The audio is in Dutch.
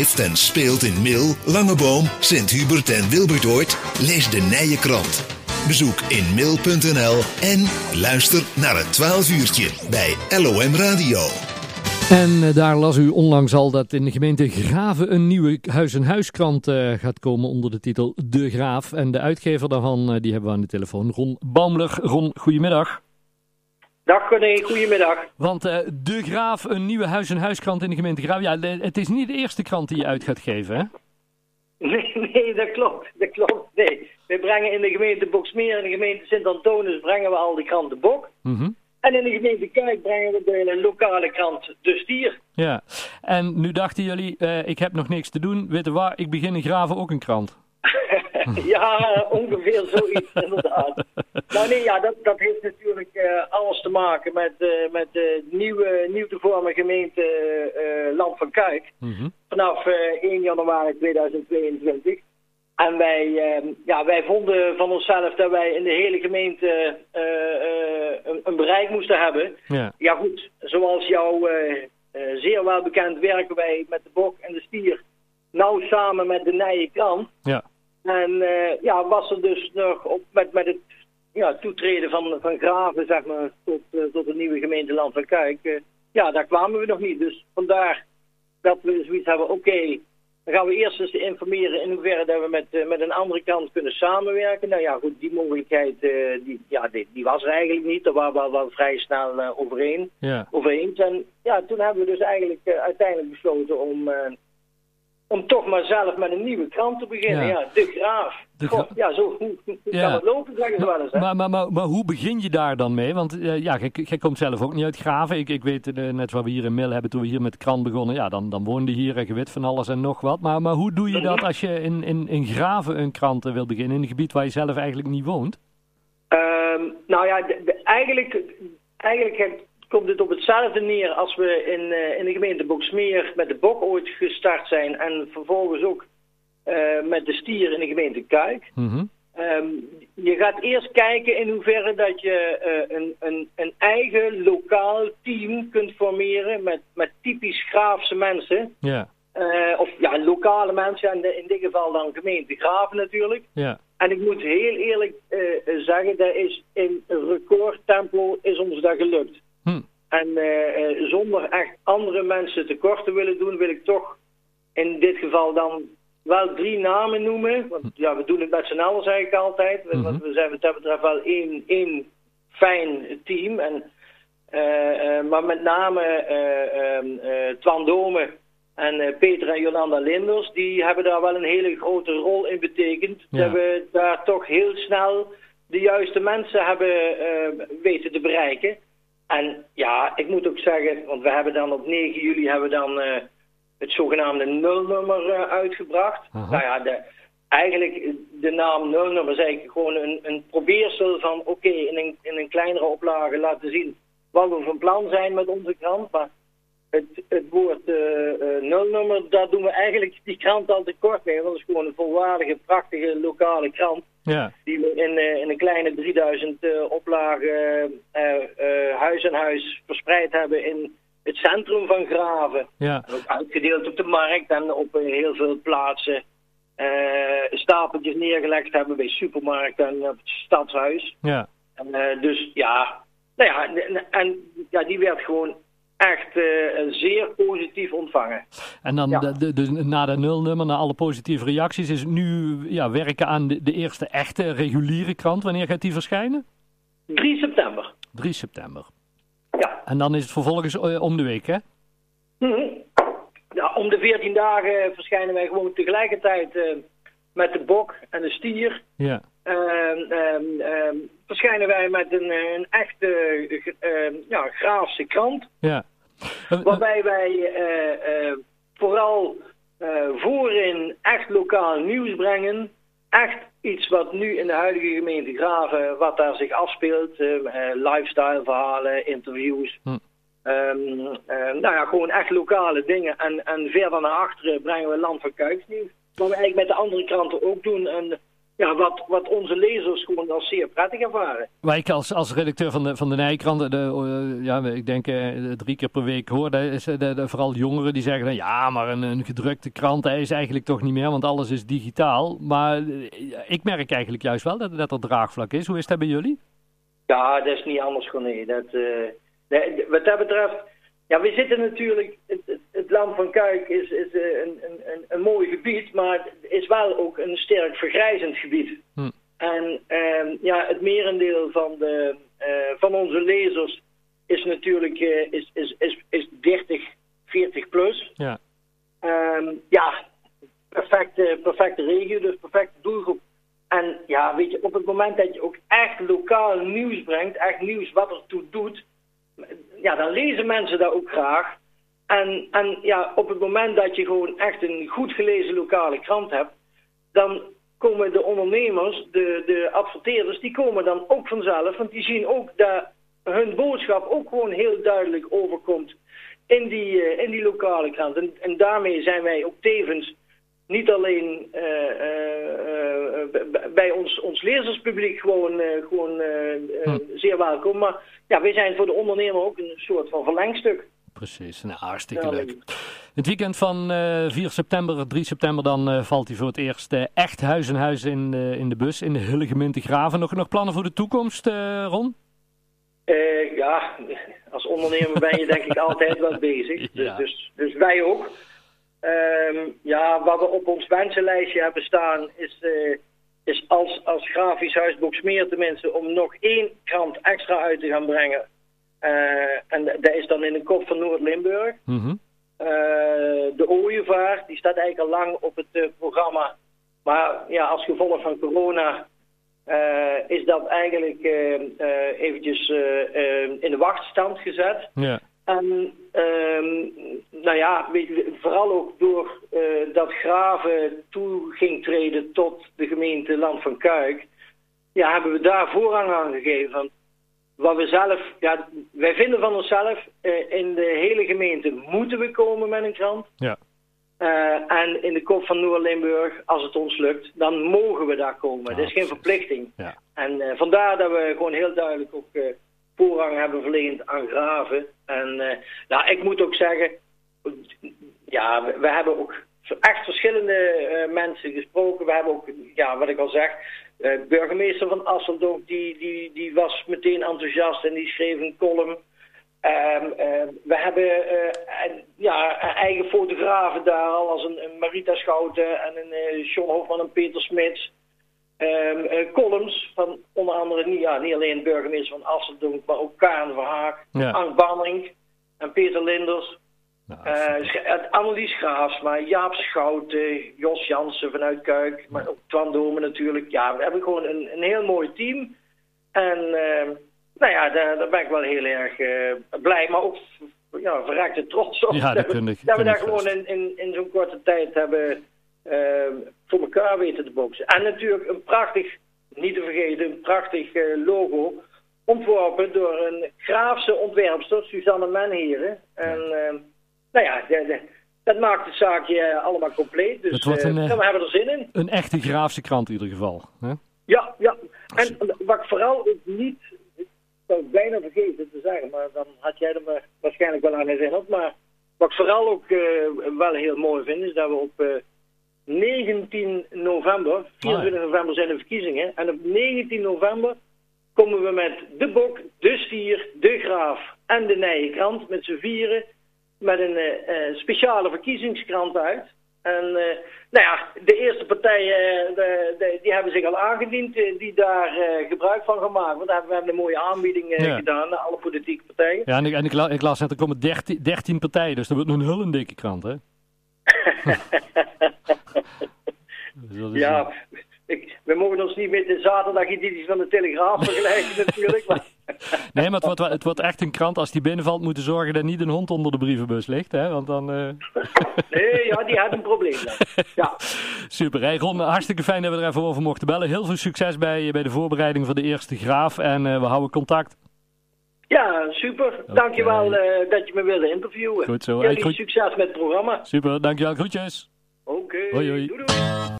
leeft en speelt in Mil, Langeboom, Sint-Hubert en Wilbertoort? Lees de Nije Krant. Bezoek in mil.nl en luister naar het 12 uurtje bij LOM Radio. En eh, daar las u onlangs al dat in de gemeente Graven een nieuwe huis-en-huiskrant uh, gaat komen onder de titel De Graaf. En de uitgever daarvan, uh, die hebben we aan de telefoon, Ron Baumler. Ron, goedemiddag. Dag René, goedemiddag. Want uh, De Graaf, een nieuwe huis-en-huiskrant in de gemeente Graaf. Ja, het is niet de eerste krant die je uit gaat geven, hè? Nee, nee, dat klopt. Dat klopt. Nee. We brengen in de gemeente Boksmeer en de gemeente Sint-Antonis brengen we al de krant De Bok. Mm -hmm. En in de gemeente Kijk brengen we de lokale krant De Stier. Ja, en nu dachten jullie, uh, ik heb nog niks te doen. Weet je waar, ik begin in Graven ook een krant. ja, ongeveer zoiets inderdaad. nou nee, ja, dat, dat heeft natuurlijk uh, alles te maken met, uh, met de nieuwe, nieuw te vormen gemeente uh, Land van Kuik. Mm -hmm. Vanaf 1 januari 2022. En wij, ja, wij vonden van onszelf dat wij in de hele gemeente een, een, bereik moesten hebben. Ja, ja goed, zoals jou zeer wel bekend werken wij met de bok en de stier nauw samen met de Nije Krant. Ja. En uh, ja, was er dus nog op, met, met het ja, toetreden van, van Graven, zeg maar, tot, uh, tot de nieuwe gemeente Land van Kuik. Uh, ja, daar kwamen we nog niet. Dus vandaar dat we zoiets hebben, oké, okay, dan gaan we eerst eens informeren in hoeverre dat we met, met een andere kant kunnen samenwerken. Nou ja, goed, die mogelijkheid, die, ja, die, die, was er eigenlijk niet. Daar waren we wel, vrij snel overeen, ja. over eens. En ja, toen hebben we dus eigenlijk uiteindelijk besloten om om toch maar zelf met een nieuwe krant te beginnen. Ja, ja De Graaf. De gra God, ja, zo ja. kan het lopen, zeggen ze wel eens. Hè? Maar, maar, maar, maar, hoe begin je daar dan mee? Want uh, ja, jij komt zelf ook niet uit Graven. Ik, ik weet uh, net wat we hier in Mil hebben toen we hier met de krant begonnen. Ja, dan, dan woonde hier en je weet van alles en nog wat. Maar, maar hoe doe je dat als je in, in, in Graven een krant wil beginnen? In een gebied waar je zelf eigenlijk niet woont? Um, nou ja, de, de, eigenlijk, eigenlijk komt het op hetzelfde neer als we in, uh, in de gemeente Boksmeer met de bok ooit gestart zijn. En vervolgens ook uh, met de stier in de gemeente Kuik. Mm -hmm. um, je gaat eerst kijken in hoeverre dat je uh, een, een, een eigen lokaal team kunt formeren met, met typisch Graafse mensen. Ja. of ja, lokale mensen, in, de, in dit geval dan gemeente Graven natuurlijk. Ja. En ik moet heel eerlijk zeggen, dat is in recordtempo is ons dat gelukt. Hm. En uh, zonder echt andere mensen tekort te willen doen, wil ik toch in dit geval dan wel drie namen noemen. Want ja, we doen het met z'n allen zeg ik altijd. Mhm. Want we zijn wat dat betreft wel één, één fijn team. En, uh, uh, maar met name uh, Twan Dome en Peter en Jolanda Linders, die hebben daar wel een hele grote rol in betekend. Ja. Dat we daar toch heel snel de juiste mensen hebben weten te bereiken. En ja, ik moet ook zeggen, want we hebben dan op 9 juli hebben we dan uh, het zogenaamde nulnummer uh, uitgebracht. Aha. Nou ja, de, eigenlijk de naam nulnummer is eigenlijk gewoon een, een probeersel van oké, okay, in, een, in een kleinere oplage laten zien wat we van plan zijn met onze krant. Maar het, het woord uh, nulnummer, daar doen we eigenlijk die krant al tekort mee. Want dat is gewoon een volwaardige, prachtige lokale krant. Ja. Die we in, uh, in een kleine 3000 uh, oplagen uh, huis aan huis verspreid hebben in het centrum van Graven. Ja. En ook uitgedeeld op de markt en op heel veel plaatsen stapeltjes neergelegd hebben bij supermarkten en op het stadshuis. Ja. En, dus ja, nou ja, en, en ja, die werd gewoon echt uh, zeer positief ontvangen. En dan Ja. de, de, na de nulnummer, na alle positieve reacties, is het nu ja, werken aan de, de eerste echte reguliere krant. Wanneer gaat die verschijnen? 3 september. 3 september. Ja. En dan is het vervolgens eh, om de week, hè? Mhm. ja. Om de 14 dagen verschijnen wij gewoon tegelijkertijd eh, met de bok en de stier. Ja. Ehm, ehm, ehm, verschijnen wij met een, een echte ja, Graafse krant. Ja. Waarbij wij eh, eh, vooral eh, voorin echt lokaal nieuws brengen. Echt iets wat nu in de huidige gemeente Graven, wat daar zich afspeelt. lifestyle verhalen, interviews. Hm. Ehm, eh, nou ja, gewoon echt lokale dingen. En, en verder naar achteren brengen we Land van Kuiksnieuws. Wat we eigenlijk met de andere kranten ook doen. En ja, wat, wat onze lezers gewoon als zeer prettig ervaren. Waar ik als, als redacteur van de, van de Nijkrant, de, uh, ja, ik denk uh, drie keer per week hoor, is, de, de, vooral jongeren die zeggen, dan, ja, maar een, een gedrukte krant is eigenlijk toch niet meer, want alles is digitaal. Maar ik merk eigenlijk juist wel dat, dat er draagvlak is. Hoe is dat bij jullie? Ja, dat is niet anders, René. Dat, wat dat betreft ja, we zitten natuurlijk, het, land van Kuik is, is eh, een, een, een, mooi gebied, maar het is wel ook een sterk vergrijzend gebied. Hm. En uh, ja, het merendeel van, de, uh, van onze lezers is natuurlijk uh, is, is, is, is 30, 40 plus. Ja, um, ja perfecte, perfecte regio, dus perfecte doelgroep. En ja, weet je, op het moment dat je ook echt lokaal nieuws brengt, echt nieuws wat er toe doet, ja, dan lezen mensen dat ook graag. En, en ja, op het moment dat je gewoon echt een goed gelezen lokale krant hebt, dan komen de ondernemers, de, de adverteerders, die komen dan ook vanzelf. Want die zien ook dat hun boodschap ook gewoon heel duidelijk overkomt in die, uh, in die lokale krant. En, en daarmee zijn wij ook tevens niet alleen uh, uh, bij ons, ons lezerspubliek gewoon, gewoon hm. zeer welkom, maar ja, wij zijn voor de ondernemer ook een soort van verlengstuk. Precies, nou, hartstikke leuk. Het weekend van uh, 4 september, 3 september, dan uh, valt hij voor het eerst uh, echt huis en huis in, in de bus in de hele gemeente Graven. Nog, nog plannen voor de toekomst, Ron? ja, als ondernemer ben je denk ik altijd wat bezig. Dus, dus, dus, wij ook. Ehm, ja, wat we op ons wensenlijstje hebben staan is is als, als grafisch huisboek Smeer tenminste om nog één krant extra uit te gaan brengen. Uh, en dat is dan in de kop van Noord-Limburg. Mm -hmm. uh, de ooievaar, die staat eigenlijk al lang op het uh, programma. Maar ja, als gevolg van corona is dat eigenlijk eventjes in de wachtstand gezet. Ja. En um, nou ja, vooral ook door uh, dat Graven toe ging treden tot de gemeente Land van Kuik, ja, hebben we daar voorrang aan gegeven. Wat we zelf, ja, wij vinden van onszelf, uh, in de hele gemeente moeten we komen met een krant. Ja. Uh, en in de kop van Noord-Limburg, als het ons lukt, dan mogen we daar komen. Dat is geen verplichting. Ja. En vandaar dat we gewoon heel duidelijk ook voorrang hebben verleend aan graven. En nou, ik moet ook zeggen, ja, we, we hebben ook echt verschillende mensen gesproken. We hebben ook, ja, wat ik al zeg, uh, burgemeester van Asseldonk, die, die, die was meteen enthousiast en die schreef een column. Um, uh, we hebben ja, eigen fotografen daar al, als een, een Marita Schouten en een John Hofman en Peter Smits. Um, columns van onder andere niet, ja, niet alleen burgemeester van Asseldonk, maar ook Karen Verhaak, ja. Ank Banning en Peter Linders. Nou, uh, Annelies Graafsma, Jaap Schouten, Jos Jansen vanuit Kuik, maar ook Twan Dome natuurlijk. Ja, we hebben gewoon een, een heel mooi team. En uh, nou ja, daar, daar, ben ik wel heel erg uh, blij, maar ook ja, verrekte trots op. Ja, dat, dat, we, dat we daar gewoon in, in, in zo'n korte tijd hebben Ehm, voor elkaar weten te boksen. En natuurlijk een prachtig, niet te vergeten, een prachtig eh, logo. Ontworpen door een Graafse ontwerpster, Suzanne Menheren. En uh, nou ja, dat maakt het zaakje allemaal compleet. Dus wordt een, uh, we hebben er zin in. Een echte Graafse krant in ieder geval. Hè? Ja, ja. En wat ik vooral ook niet, ik zou het bijna vergeten te zeggen, maar dan had jij er waarschijnlijk wel aan herinnerd. Maar wat ik vooral ook wel heel mooi vind, is dat we op 19 november, 24 november zijn de verkiezingen. En op 19 november komen we met de bok, de stier, de graaf en de Nijenkrant met z'n vieren met een uh, speciale verkiezingskrant uit. En uh, nou ja, de eerste partijen de, de, die hebben zich al aangediend, die daar gebruik van gemaakt. Want we hebben een mooie aanbieding gedaan naar alle politieke partijen. Ja, en ik, en ik, ik las net, er komen 13, 13 partijen, dus dat wordt een heel dikke krant, hè? ja, ik, we mogen ons niet met de zaterdagedities van de Telegraaf vergelijken natuurlijk. Maar... nee, maar het wordt, het wordt echt een krant. Als die binnenvalt, moeten zorgen dat niet een hond onder de brievenbus ligt. Hè? Want dan, uh... nee, ja, die had een probleem. Ja. Super. Hey Ron, hartstikke fijn dat we er even over mochten bellen. Heel veel succes bij, bij de voorbereiding van de eerste graaf. En uh, we houden contact. Ja, super. Okay. Dankjewel uh, dat je me wilde interviewen. Goed zo. Hey, succes met het programma. Super, dankjewel. Groetjes. Oké. Okay. Hoi, hoi. Doei, doei.